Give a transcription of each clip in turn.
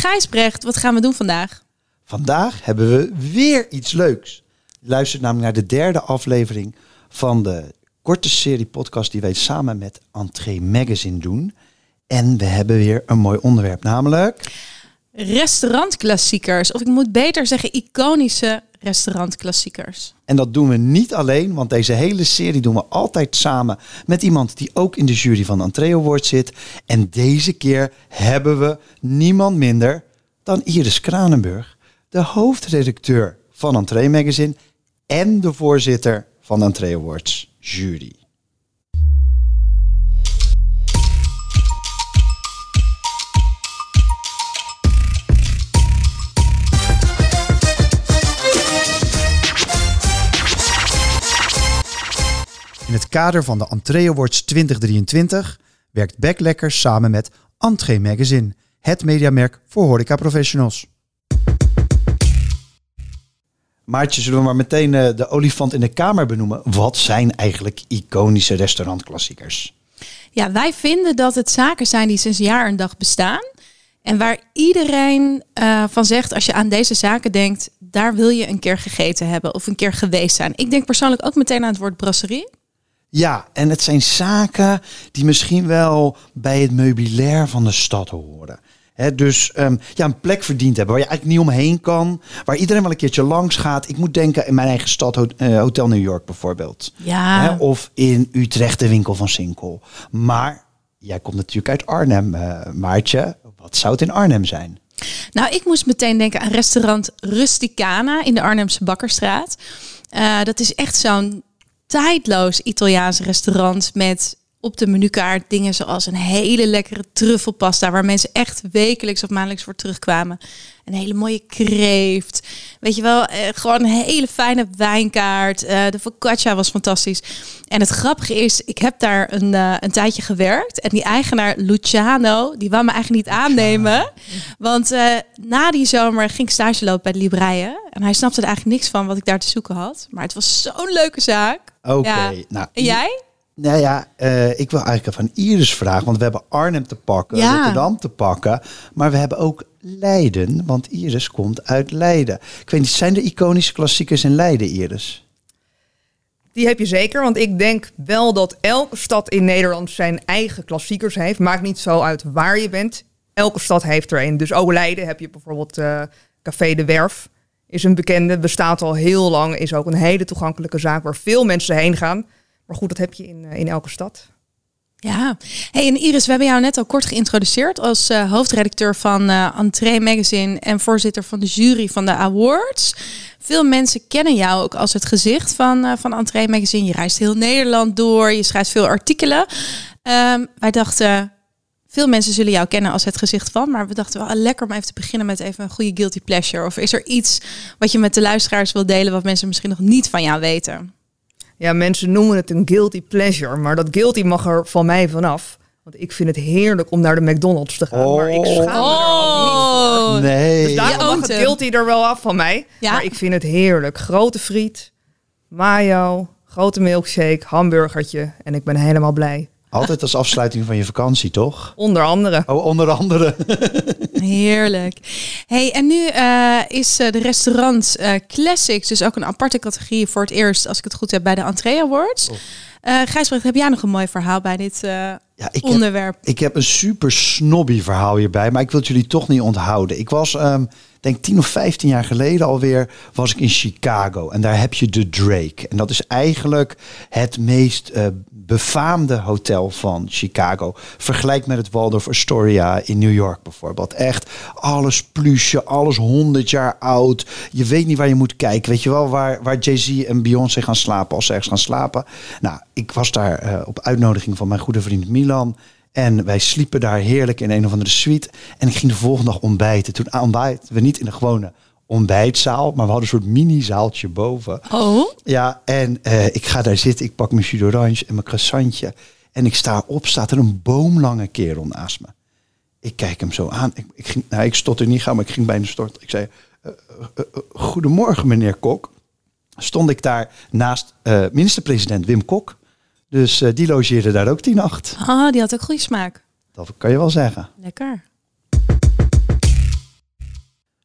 Gijsbrecht, wat gaan we doen vandaag? Vandaag hebben we weer iets leuks. Je luistert namelijk naar de derde aflevering van de korte serie podcast die wij samen met Entree Magazine doen. En we hebben weer een mooi onderwerp, namelijk... Restaurantklassiekers, of ik moet beter zeggen iconische restaurantklassiekers. En dat doen we niet alleen, want deze hele serie doen we altijd samen met iemand die ook in de jury van de Entree Award zit. En deze keer hebben we niemand minder dan Iris Kranenburg, de hoofdredacteur van Entree Magazine en de voorzitter van de Entree Awards jury. Kader van de Entree Awards 2023 werkt Backlekker samen met Entree Magazine, het mediamerk voor horeca professionals. Maartje, zullen we maar meteen eh, de olifant in de kamer benoemen? Wat zijn eigenlijk iconische restaurantklassiekers? Ja, wij vinden dat het zaken zijn die sinds jaar en dag bestaan. En waar iedereen eh, van zegt, als je aan deze zaken denkt, daar wil je een keer gegeten hebben of een keer geweest zijn. Ik denk persoonlijk ook meteen aan het woord brasserie. Ja, en het zijn zaken die misschien wel bij het meubilair van de stad horen. Dus ehm, ja, een plek verdiend hebben waar je eigenlijk niet omheen kan. Waar iedereen wel een keertje langs gaat. Ik moet denken in mijn eigen stad, eh, Hotel New York bijvoorbeeld. Ja. Of in Utrecht de winkel van Sinkel. Maar jij komt natuurlijk uit Arnhem, eh, Maartje. Wat zou het in Arnhem zijn? Nou, ik moest meteen denken aan restaurant Rusticana in de Arnhemse Bakkerstraat. Eh, dat is echt zo'n tijdloos Italiaans restaurant met op de menukaart dingen zoals een hele lekkere truffelpasta waar mensen echt wekelijks of maandelijks voor terugkwamen. Een hele mooie kreeft. Weet je wel, eh, gewoon een hele fijne wijnkaart. Eh, de focaccia was fantastisch. En het grappige is, ik heb daar een, eh, een tijdje gewerkt. En die eigenaar Luciano, die wou me eigenlijk niet aannemen. Want na die zomer ging ik stage lopen bij de Libreien. En hij snapte er eigenlijk niks van wat ik daar te zoeken had. Maar het was zo'n leuke zaak. Oké, Ja. nou. En jij? Nou ja, eh, ik wil eigenlijk van Iris vragen, want we hebben Arnhem te pakken, Ja. Rotterdam te pakken, maar we hebben ook Leiden, want Iris komt uit Leiden. Ik weet niet, zijn er iconische klassiekers in Leiden, Iris? Die heb je zeker, want ik denk wel dat elke stad in Nederland zijn eigen klassiekers heeft. Maakt niet zo uit waar je bent. Elke stad heeft er een. Dus ook Leiden heb je bijvoorbeeld eh, Café de Werf. Is een bekende, bestaat al heel lang. Is ook een hele toegankelijke zaak waar veel mensen heen gaan. Maar goed, dat heb je in, eh, in elke stad. Ja. Hey, en Iris, we hebben jou net al kort geïntroduceerd als eh, hoofdredacteur van eh Entree Magazine en voorzitter van de jury van de awards. Veel mensen kennen jou ook als het gezicht van, eh van Entree Magazine. Je reist heel Nederland door, je schrijft veel artikelen. Ehm, wij dachten, veel mensen zullen jou kennen als het gezicht van, maar we dachten wel lekker om even te beginnen met even een goede guilty pleasure. Of is er iets wat je met de luisteraars wil delen wat mensen misschien nog niet van jou weten? Ja, mensen noemen het een guilty pleasure. Maar dat guilty mag er van mij vanaf. Want ik vind het heerlijk om naar de McDonald's te gaan. Maar ik schaam me er ook niet voor. Oh, nee. Dus daarom Je mag het guilty er wel af van mij. Ja. Maar ik vind het heerlijk. Grote friet, mayo, grote milkshake, hamburgertje. En ik ben helemaal blij. Altijd als afsluiting van je vakantie, toch? Onder andere. Oh, onder andere. Heerlijk. Hey, en nu eh, is eh, de restaurant eh, Classics dus ook een aparte categorie voor het eerst, als ik het goed heb, bij de Entree Awards. Oh. Eh Gijsbrecht, heb jij nog een mooi verhaal bij dit eh, Ja, ik heb, onderwerp? ik heb een super snobby verhaal hierbij, maar ik wil het jullie toch niet onthouden. Ik was, ehm denk 10 of 15 jaar geleden alweer, was ik in Chicago. En daar heb je de Drake. En dat is eigenlijk het meest eh, befaamde hotel van Chicago. Vergelijk met het Waldorf Astoria in New York bijvoorbeeld. Echt alles plusje, alles 100 jaar oud. Je weet niet waar je moet kijken. Weet je wel waar, waar Jay-Z en Beyoncé gaan slapen als ze ergens gaan slapen? Nou, ik was daar eh, op uitnodiging van mijn goede vriend Milan. En wij sliepen daar heerlijk in een of andere suite. En ik ging de volgende dag ontbijten. Toen ontbijten we niet in de gewone ontbijtzaal, maar we hadden een soort mini-zaaltje boven. Oh, Ja, en eh, ik ga daar zitten. Ik pak mijn jus d'orange en mijn croissantje. En ik sta op, staat er een boomlange kerel naast me. Ik kijk hem zo aan. Ik, ik, ging, nou, ik stotter niet gauw, maar ik ging bijna storten. Ik zei, eh, eh, goedemorgen meneer Kok. Stond ik daar naast minister-president Wim Kok. Dus eh, die logeerde daar ook die nacht. ah, die had ook goede smaak. Dat kan je wel zeggen. Lekker.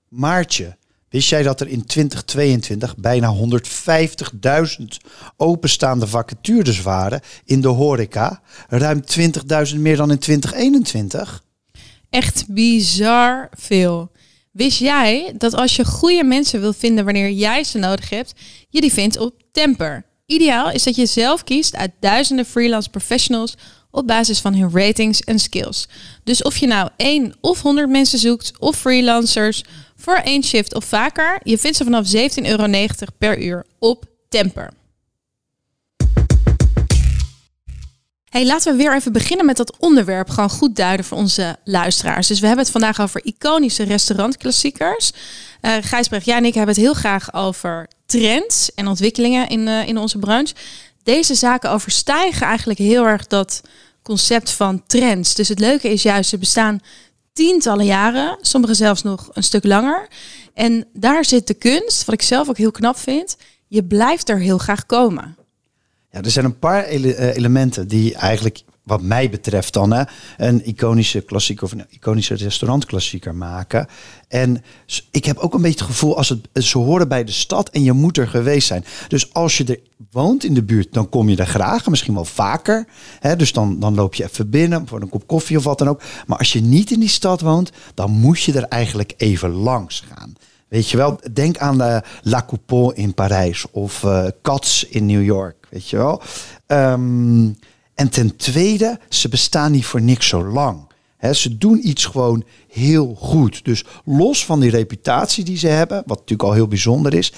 Maartje, wist jij dat er in 2022 bijna 150.000 openstaande vacatures waren in de horeca? Ruim 20.000 meer dan in 2021? Echt bizar veel. Wist jij dat als je goede mensen wil vinden wanneer jij ze nodig hebt, je die vindt op Temper? Ideaal is dat je zelf kiest uit duizenden freelance professionals op basis van hun ratings en skills. Dus of je nou één of 100 mensen zoekt of freelancers voor één shift of vaker, je vindt ze vanaf 17,90 euro per uur op Temper. Hey, laten we weer even beginnen met dat onderwerp gewoon goed duiden voor onze luisteraars. Dus we hebben het vandaag over iconische restaurantklassiekers. Uh, Gijsbrecht, jij en ik hebben het heel graag over trends en ontwikkelingen in, uh, in onze branche. Deze zaken overstijgen eigenlijk heel erg dat concept van trends. Dus het leuke is juist, ze bestaan tientallen jaren, sommige zelfs nog een stuk langer. En daar zit de kunst, wat ik zelf ook heel knap vind. Je blijft er heel graag komen. Ja, er zijn een paar eh, elementen die eigenlijk, wat mij betreft dan, hè, een iconische klassieker of een iconische restaurantklassieker maken. En ik heb ook een beetje het gevoel als het ze horen bij de stad en je moet er geweest zijn. Dus als je er woont in de buurt, dan kom je er graag, misschien wel vaker. Hè, dus dan, dan loop je even binnen voor een kop koffie of wat dan ook. Maar als je niet in die stad woont, dan moet je er eigenlijk even langs gaan. Weet je wel, denk aan de La Coupole in Parijs of Cats in New York, weet je wel. Um, en ten tweede, ze bestaan niet voor niks zo lang. Ze doen iets gewoon heel goed. Dus los van die reputatie die ze hebben, wat natuurlijk al heel bijzonder is,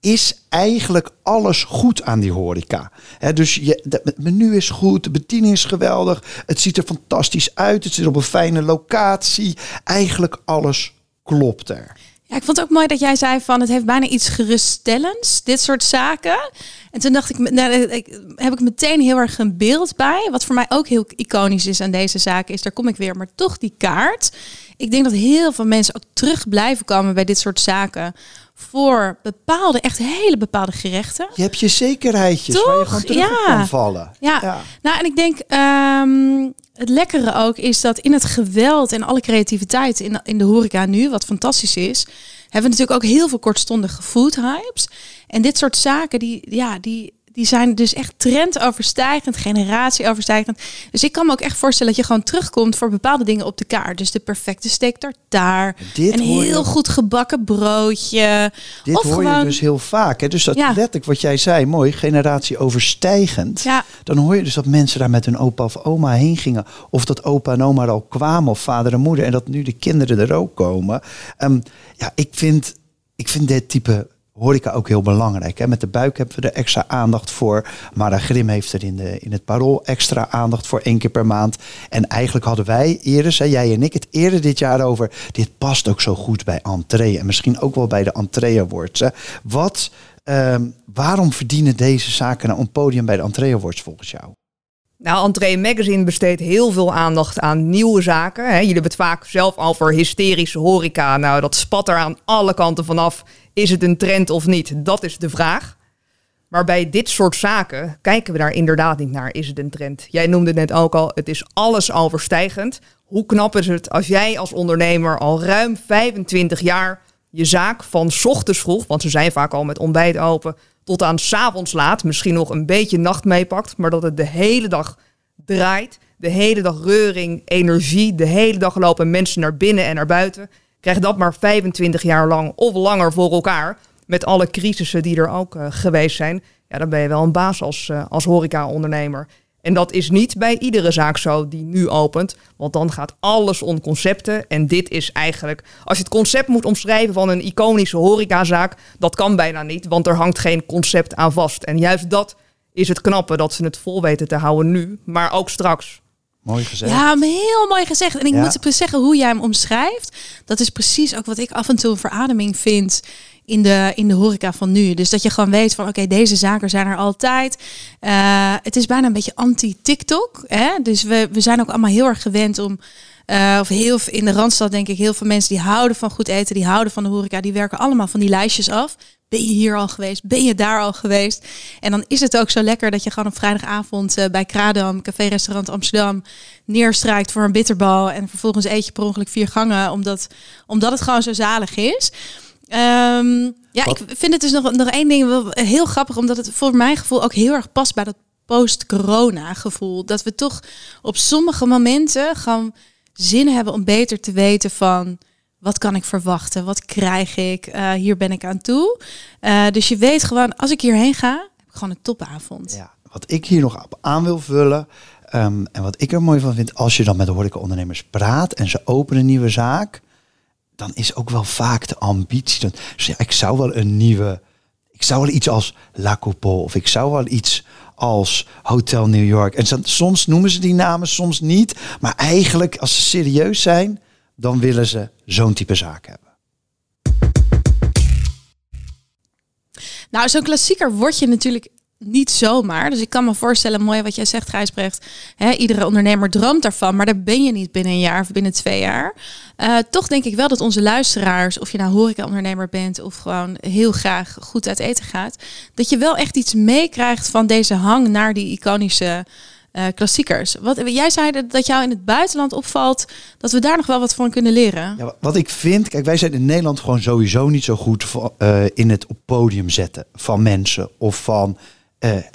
is eigenlijk alles goed aan die horeca. Dus je, het menu is goed, de bediening is geweldig, het ziet er fantastisch uit, het zit op een fijne locatie. Eigenlijk alles klopt er. Ja, ik vond het ook mooi dat jij zei van het heeft bijna iets geruststellends, dit soort zaken. En toen dacht ik, nou, ik, heb ik meteen heel erg een beeld bij. Wat voor mij ook heel iconisch is aan deze zaken, is daar kom ik weer, maar toch die kaart. Ik denk dat heel veel mensen ook terug blijven komen bij dit soort zaken. Voor bepaalde, echt hele bepaalde gerechten. Je hebt je zekerheidjes Toch? waar je gewoon terug ja. kan vallen. Ja. ja. nou en ik denk, um, het lekkere ook is dat in het geweld en alle creativiteit in, in de horeca nu, wat fantastisch is, hebben we natuurlijk ook heel veel kortstondige food hypes. En dit soort zaken, die, ja, die, die zijn dus echt trendoverstijgend, generatieoverstijgend. Dus ik kan me ook echt voorstellen dat je gewoon terugkomt voor bepaalde dingen op de kaart. Dus de perfecte steak tartaar, een heel goed gebakken broodje. Dit hoor je dus heel vaak. Hè? Dus dat ja. letterlijk wat jij zei, mooi, generatieoverstijgend. Ja. Dan hoor je dus dat mensen daar met hun opa of oma heen gingen. Of dat opa en oma er al kwamen, of vader en moeder. En dat nu de kinderen er ook komen. Um, ja, ik vind, ik vind dit type horeca ook heel belangrijk. Hè? Met de buik hebben we er extra aandacht voor. Mara Grim heeft er in, de, in het parool extra aandacht voor één keer per maand. En eigenlijk hadden wij eerder, jij en ik, het eerder dit jaar over. Dit past ook zo goed bij entree. En misschien ook wel bij de entree awards. Hè? Wat, uh, waarom verdienen deze zaken nou een podium bij de entree awards volgens jou? Nou, Entree Magazine besteedt heel veel aandacht aan nieuwe zaken. Jullie hebben het vaak zelf over hysterische horeca. Nou, dat spat er aan alle kanten vanaf. Is het een trend of niet? Dat is de vraag. Maar bij dit soort zaken kijken we daar inderdaad niet naar. Is het een trend? Jij noemde net ook al, het is alles overstijgend. Hoe knap is het als jij als ondernemer al ruim 25 jaar je zaak van ochtends vroeg, want ze zijn vaak al met ontbijt open, tot aan s avonds laat, misschien nog een beetje nacht meepakt, maar dat het de hele dag draait, de hele dag reuring, energie, de hele dag lopen mensen naar binnen en naar buiten. Krijg dat maar 25 jaar lang of langer voor elkaar, met alle crisissen die er ook uh, geweest zijn, ja, dan ben je wel een baas als, uh, als horeca-ondernemer. En dat is niet bij iedere zaak zo die nu opent. Want dan gaat alles om concepten. En dit is eigenlijk, als je het concept moet omschrijven van een iconische horecazaak, dat kan bijna niet, want er hangt geen concept aan vast. En juist dat is het knappe, dat ze het vol weten te houden nu, maar ook straks. Mooi gezegd. Ja, heel mooi gezegd. En ik moet zeggen, hoe jij hem omschrijft, dat is precies ook wat ik af en toe een verademing vind in de, in de horeca van nu. Dus dat je gewoon weet van oké, deze zaken zijn er altijd. Uh, het is bijna een beetje anti-TikTok. Dus we, we zijn ook allemaal heel erg gewend om Uh, of heel in de Randstad denk ik heel veel mensen die houden van goed eten, die houden van de horeca, die werken allemaal van die lijstjes af. Ben je hier al geweest? Ben je daar al geweest? En dan is het ook zo lekker dat je gewoon op vrijdagavond uh, bij Kradam, Café Restaurant Amsterdam, neerstrijkt voor een bitterbal. En vervolgens eet je per ongeluk vier gangen, omdat, omdat het gewoon zo zalig is. Um, ja, ik vind het dus nog, nog één ding wel heel grappig, omdat het voor mijn gevoel ook heel erg past bij dat post-corona gevoel. Dat we toch op sommige momenten gewoon zin hebben om beter te weten van wat kan ik verwachten, wat krijg ik, uh, hier ben ik aan toe. Uh, dus je weet gewoon, als ik hierheen ga, heb ik gewoon een topavond. Ja, wat ik hier nog aan wil vullen, um, en wat ik er mooi van vind, als je dan met de horecaondernemers praat en ze openen een nieuwe zaak, dan is ook wel vaak de ambitie. Dat, dus ja, ik zou wel een nieuwe, ik zou wel iets als La Coupole of ik zou wel iets als Hotel New York. En soms noemen ze die namen, soms niet. Maar eigenlijk, als ze serieus zijn, dan willen ze zo'n type zaak hebben. Nou, zo'n klassieker word je natuurlijk niet zomaar. Dus ik kan me voorstellen, mooi wat jij zegt, Gijsbrecht. Hè, iedere ondernemer droomt daarvan, maar daar ben je niet binnen een jaar of binnen twee jaar. Uh, toch denk ik wel dat onze luisteraars, of je nou horeca-ondernemer bent of gewoon heel graag goed uit eten gaat, dat je wel echt iets meekrijgt van deze hang naar die iconische uh, klassiekers. Wat, jij zei dat jou in het buitenland opvalt dat we daar nog wel wat van kunnen leren. Ja, wat ik vind, kijk, wij zijn in Nederland gewoon sowieso niet zo goed uh, in het op podium zetten van mensen of van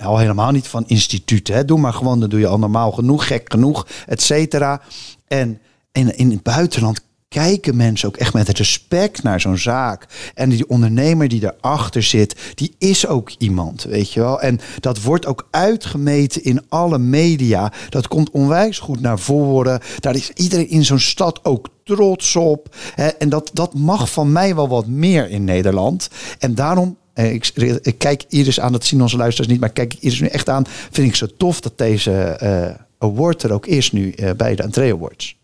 al helemaal niet van instituten. Hè. Doe maar gewoon, dan doe je al normaal genoeg, gek genoeg, et cetera. En in, in het buitenland kijken mensen ook echt met respect naar zo'n zaak. En die ondernemer die erachter zit, die is ook iemand, weet je wel. En dat wordt ook uitgemeten in alle media. Dat komt onwijs goed naar voren. Daar is iedereen in zo'n stad ook trots op. En dat, dat mag van mij wel wat meer in Nederland. En daarom eh, ik, ik, kijk Iris aan, dat zien onze luisteraars niet, maar kijk Iris nu echt aan. Vind ik zo tof dat deze uh, award er ook is nu uh, bij de Entree Awards.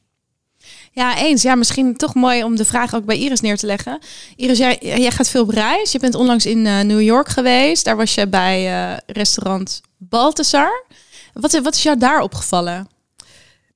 Ja, eens. Ja, misschien toch mooi om de vraag ook bij Iris neer te leggen. Iris, jij, gaat veel op reis. Je bent onlangs in New York geweest. Daar was je bij restaurant Balthazar. Wat, wat is jou daar opgevallen?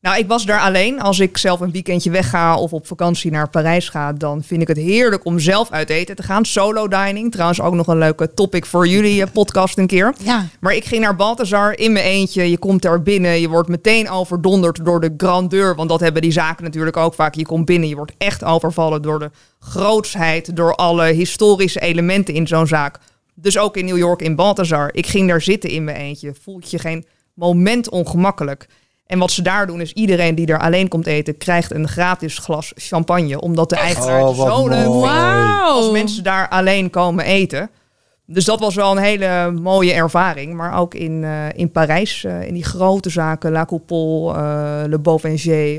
Nou, ik was daar alleen. Als ik zelf een weekendje wegga of op vakantie naar Parijs ga, dan vind ik het heerlijk om zelf uit eten te gaan. Solo dining. Trouwens ook nog een leuke topic voor jullie eh, podcast een keer. Ja. Maar ik ging naar Balthazar in mijn eentje. Je komt daar binnen. Je wordt meteen overdonderd door de grandeur. Want dat hebben die zaken natuurlijk ook vaak. Je komt binnen. Je wordt echt overvallen door de grootsheid. Door alle historische elementen in zo'n zaak. Dus ook in New York in Balthazar. Ik ging daar zitten in mijn eentje. Voelt je geen moment ongemakkelijk. En wat ze daar doen is iedereen die er alleen komt eten krijgt een gratis glas champagne. Omdat de eigenaar oh, zo leuk vindt als mensen daar alleen komen eten. Dus dat was wel een hele mooie ervaring. Maar ook in, uh, in Parijs, uh, in die grote zaken, La Coupole, uh, Le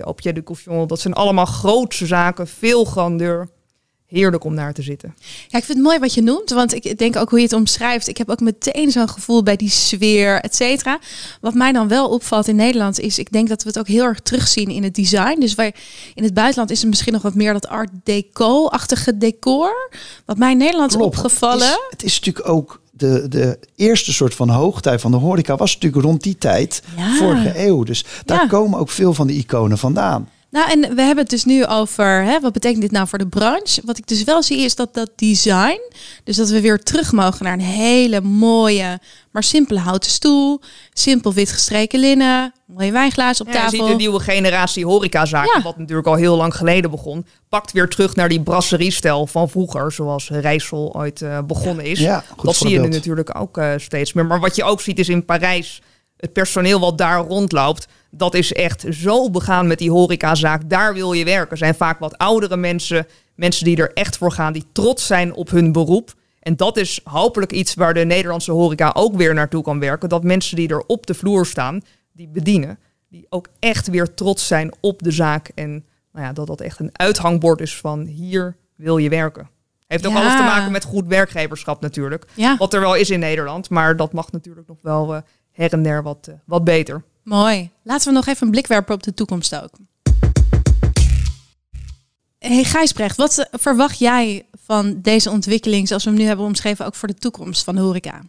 Au Pied de Couchon. Dat zijn allemaal grootse zaken, veel grandeur heerlijk om naar te zitten. Ja, ik vind het mooi wat je noemt, want ik denk ook hoe je het omschrijft. Ik heb ook meteen zo'n gevoel bij die sfeer, et cetera. Wat mij dan wel opvalt in Nederland is, ik denk dat we het ook heel erg terugzien in het design. Dus wij, in het buitenland is er misschien nog wat meer dat art deco-achtige decor. Wat mij in Nederland Klopt. opgevallen. Het is, het is natuurlijk ook de, de eerste soort van hoogtij van de horeca was natuurlijk rond die tijd, ja. vorige eeuw. Dus daar ja. komen ook veel van de iconen vandaan. Nou, en we hebben het dus nu over, hè, wat betekent dit nou voor de branche? Wat ik dus wel zie is dat dat design, dus dat we weer terug mogen naar een hele mooie, maar simpele houten stoel, simpel wit gestreken linnen, mooie wijnglazen op ja, tafel. Je ziet de nieuwe generatie horecazaken, ja. wat natuurlijk al heel lang geleden begon, pakt weer terug naar die brasserie-stijl van vroeger, zoals Rijssel ooit uh, begonnen is. Ja, dat zie je nu natuurlijk ook uh, steeds meer. Maar wat je ook ziet is in Parijs, het personeel wat daar rondloopt dat is echt zo begaan met die horecazaak. Daar wil je werken. Er zijn vaak wat oudere mensen, mensen die er echt voor gaan, die trots zijn op hun beroep. En dat is hopelijk iets waar de Nederlandse horeca ook weer naartoe kan werken. Dat mensen die er op de vloer staan, die bedienen, die ook echt weer trots zijn op de zaak. En nou ja, dat dat echt een uithangbord is van hier wil je werken. Heeft ook alles te maken met goed werkgeverschap natuurlijk. Ja. Wat er wel is in Nederland, maar dat mag natuurlijk nog wel uh, her en der wat, uh, wat beter. Mooi. Laten we nog even een blik werpen op de toekomst ook. Hey Gijsbrecht, wat verwacht jij van deze ontwikkeling zoals we hem nu hebben omschreven ook voor de toekomst van de horeca?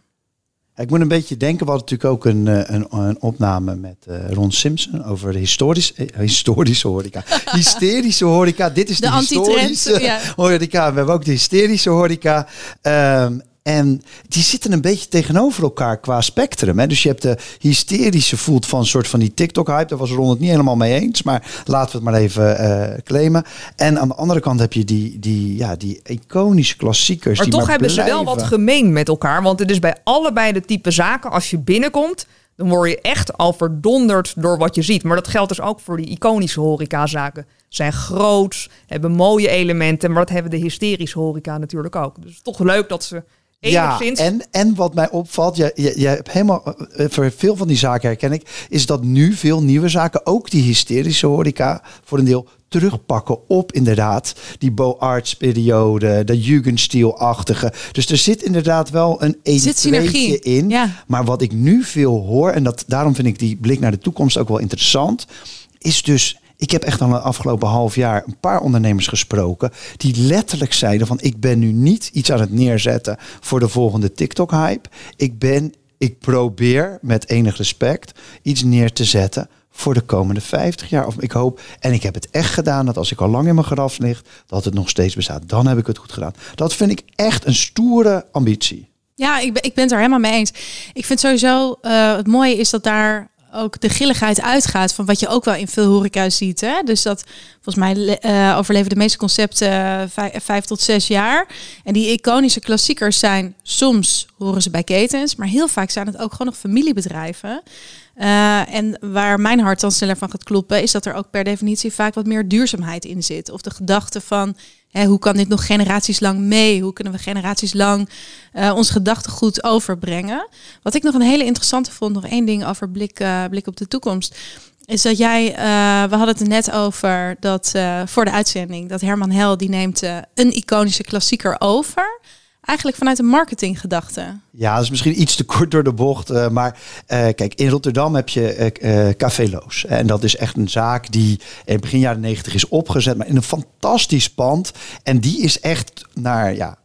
Ik moet een beetje denken, we hadden natuurlijk ook een, eh, een, een opname met uh, Ron Simpson over de historisch, eh, historische horeca. Hysterische horeca, dit is de, de historische ja. horeca. We hebben ook de hysterische horeca. Um, en die zitten een beetje tegenover elkaar qua spectrum. Hè? Dus je hebt de hysterische voelt van een soort van die TikTok-hype. Daar was Ron het niet helemaal mee eens. Maar laten we het maar even uh, claimen. En aan de andere kant heb je die, die, ja, die iconische klassiekers. Maar die toch hebben ze wel wat gemeen met elkaar. Want het is bij allebei de type zaken. Als je binnenkomt, dan word je echt al verdonderd door wat je ziet. Maar dat geldt dus ook voor die iconische horecazaken. Zijn groots, hebben mooie elementen. Maar dat hebben de hysterische horeca natuurlijk ook. Dus toch leuk dat ze ja, en, en wat mij opvalt, je, je, je hebt helemaal, eh, voor veel van die zaken herken ik, is dat nu veel nieuwe zaken, ook die hysterische horeca, voor een deel terugpakken op inderdaad die Beaux-Arts-periode, de Jugendstil-achtige. Dus er zit inderdaad wel een synergie in. Ja. Maar wat ik nu veel hoor, en dat, daarom vind ik die blik naar de toekomst ook wel interessant, is dus ik heb echt al een afgelopen half jaar een paar ondernemers gesproken die letterlijk zeiden van ik ben nu niet iets aan het neerzetten voor de volgende TikTok-hype. Ik ben, ik probeer met enig respect iets neer te zetten voor de komende 50 jaar. Of ik hoop, en ik heb het echt gedaan, dat als ik al lang in mijn graf lig, dat het nog steeds bestaat. Dan heb ik het goed gedaan. Dat vind ik echt een stoere ambitie. Ja, ik ben, ik ben het er helemaal mee eens. Ik vind sowieso uh, het mooie is dat daar ook de grilligheid uitgaat van wat je ook wel in veel horeca ziet. Hè? Dus dat volgens mij uh, overleven de meeste concepten uh, vijf, tot zes jaar. En die iconische klassiekers zijn soms horen ze bij ketens, maar heel vaak zijn het ook gewoon nog familiebedrijven. Uh, en waar mijn hart dan sneller van gaat kloppen, is dat er ook per definitie vaak wat meer duurzaamheid in zit. Of de gedachte van hè, hoe kan dit nog generaties lang mee? Hoe kunnen we generaties lang uh, ons gedachtegoed overbrengen? Wat ik nog een hele interessante vond, nog één ding over blik, uh, blik op de toekomst. Is dat jij, we hadden het net over dat voor de uitzending, dat Herman Hel die neemt een iconische klassieker over eigenlijk vanuit een marketinggedachte. Ja, dat is misschien iets te kort door de bocht. Uh, maar uh, kijk, in Rotterdam heb je uh, Café Loos. En dat is echt een zaak die in begin jaren negentig is opgezet. Maar in een fantastisch pand. En die is echt naar, ja,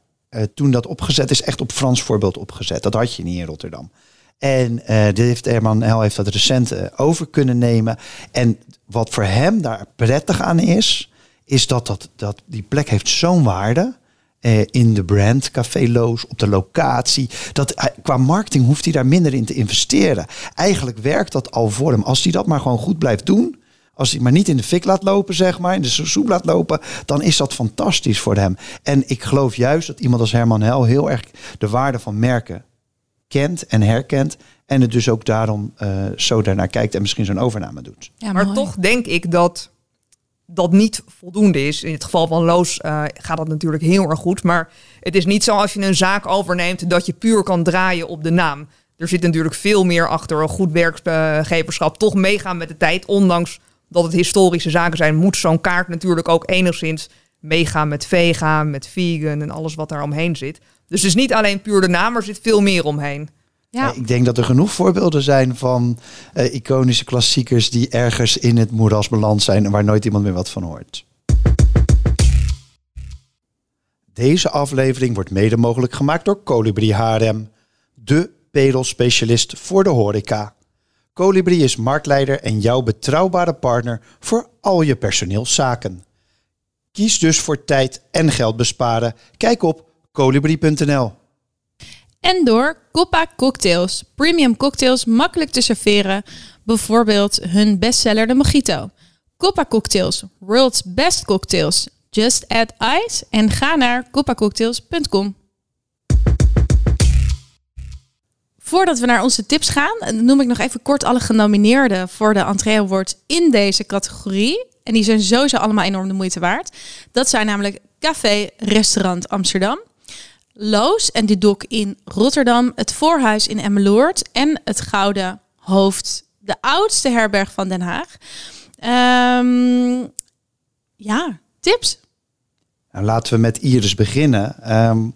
toen dat opgezet is, echt op Frans voorbeeld opgezet. Dat had je niet in Rotterdam. En dit heeft Herman Hel heeft dat recent over kunnen nemen. En wat voor hem daar prettig aan is, is dat, dat, dat die plek heeft zo'n waarde eh, in de brand, caféloos, op de locatie. Dat, eh, qua marketing hoeft hij daar minder in te investeren. Eigenlijk werkt dat al voor hem. Als hij dat maar gewoon goed blijft doen, als hij maar niet in de fik laat lopen, zeg maar, in de soep laat lopen, dan is dat fantastisch voor hem. En ik geloof juist dat iemand als Herman Hel heel erg de waarde van merken kent en herkent. En het dus ook daarom uh, zo daarnaar kijkt en misschien zo'n overname doet. Ja, maar toch denk ik dat dat niet voldoende is. In het geval van Loos uh, gaat dat natuurlijk heel erg goed. Maar het is niet zo als je een zaak overneemt dat je puur kan draaien op de naam. Er zit natuurlijk veel meer achter een goed werkgeverschap. Toch meegaan met de tijd. Ondanks dat het historische zaken zijn, moet zo'n kaart natuurlijk ook enigszins meegaan met vega, met vegan en alles wat daar omheen zit. Dus het is niet alleen puur de naam, er zit veel meer omheen. Ja. Ik denk dat er genoeg voorbeelden zijn van uh, iconische klassiekers die ergens in het moeras beland zijn en waar nooit iemand meer wat van hoort. Deze aflevering wordt mede mogelijk gemaakt door Colibri HRM, de pedelspecialist voor de horeca. Colibri is marktleider en jouw betrouwbare partner voor al je personeelszaken. Kies dus voor tijd en geld besparen. Kijk op colibri.nl. En door Coppa Cocktails. Premium cocktails makkelijk te serveren. Bijvoorbeeld hun bestseller de Mojito. Coppa Cocktails. World's best cocktails. Just add ice en ga naar coppacocktails.com. Voordat we naar onze tips gaan, noem ik nog even kort alle genomineerden voor de Entree Award in deze categorie. En die zijn sowieso allemaal enorm de moeite waard. Dat zijn namelijk Café Restaurant Amsterdam, Loos en de Dok in Rotterdam, het Voorhuis in Emmeloord en het Gouden Hoofd, de oudste herberg van Den Haag. Um, ja, tips. Nou, laten we met Iris beginnen. Um,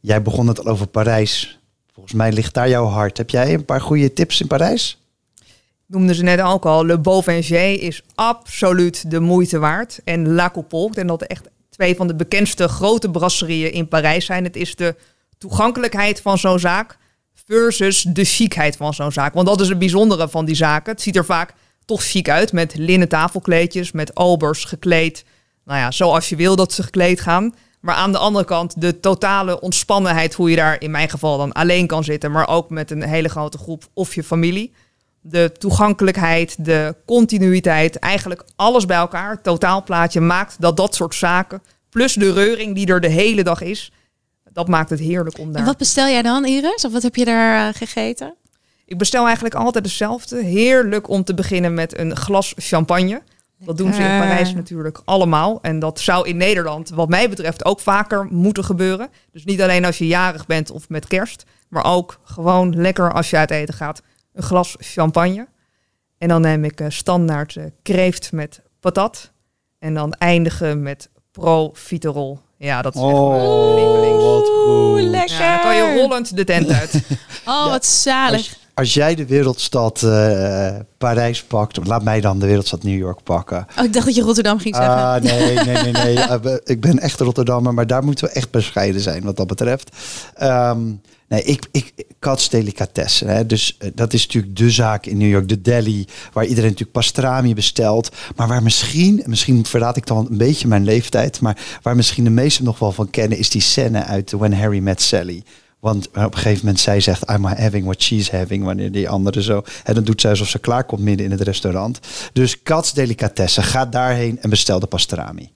jij begon het al over Parijs. Volgens mij ligt daar jouw hart. Heb jij een paar goede tips in Parijs? noemden ze net ook al. Le Beauvanger is absoluut de moeite waard. En La Coupole, en dat echt twee van de bekendste grote brasserieën in Parijs zijn. Het is de toegankelijkheid van zo'n zaak. versus de chicheid van zo'n zaak. Want dat is het bijzondere van die zaken. Het ziet er vaak toch chic uit met linnen tafelkleedjes, met obers gekleed. Nou ja, zoals je wil dat ze gekleed gaan. Maar aan de andere kant de totale ontspannenheid, hoe je daar in mijn geval dan alleen kan zitten, maar ook met een hele grote groep of je familie. De toegankelijkheid, de continuïteit, eigenlijk alles bij elkaar, totaalplaatje maakt dat dat soort zaken, plus de reuring die er de hele dag is, dat maakt het heerlijk om daar. En wat bestel jij dan, Iris? Of wat heb je daar eh, gegeten? Ik bestel eigenlijk altijd hetzelfde. Heerlijk om te beginnen met een glas champagne. Dat doen ze in. Parijs natuurlijk allemaal. En dat zou in Nederland, wat mij betreft, ook vaker moeten gebeuren. Dus niet alleen als je jarig bent of met kerst, maar ook gewoon lekker als je uit eten gaat. Een glas champagne. En dan neem ik eh, standaard eh, kreeft met patat. En dan eindigen met profiterol. Ja, dat is echt mijn lievelings. Oh, wat Oeh, goed. lekker. Ja, dan kan je rollend de tent uit. Oh, wat zalig. Als, jij de wereldstad eh, Parijs pakt, laat mij dan de wereldstad New York pakken. Oh, ik dacht dat je Rotterdam ging zeggen. Ah, nee, nee, nee, nee. Eh, ik ben echt Rotterdammer, maar daar moeten we echt bescheiden zijn wat dat betreft. Ehm, nee, ik, ik, Delicatessen. Hè, dus eh, dat is natuurlijk de zaak in New York, de deli, waar iedereen natuurlijk pastrami bestelt. Maar waar misschien, misschien verraad ik dan een beetje mijn leeftijd, maar waar misschien de meesten nog wel van kennen, is die scène uit When Harry Met Sally. Want op een gegeven moment zij zegt, I'm having what she's having, wanneer die andere zo. En dan doet zij alsof ze klaar komt midden in het restaurant. Dus Katz Delicatessen, ga daarheen en bestel de pastrami.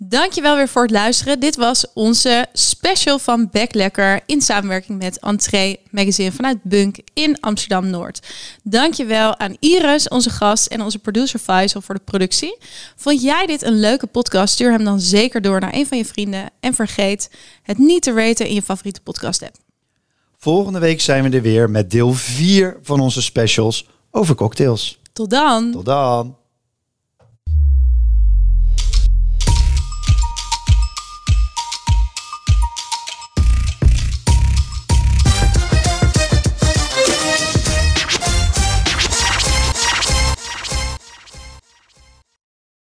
Dankjewel weer voor het luisteren. Dit was onze special van Back Lekker in samenwerking met Entree Magazine vanuit Bunk in Amsterdam-Noord. Dankjewel aan Iris, onze gast, en onze producer Faisal voor de productie. Vond jij dit een leuke podcast? Stuur hem dan zeker door naar een van je vrienden. En vergeet het niet te raten in je favoriete podcast app. Volgende week zijn we er weer met deel 4 van onze specials over cocktails. Tot dan! Tot dan.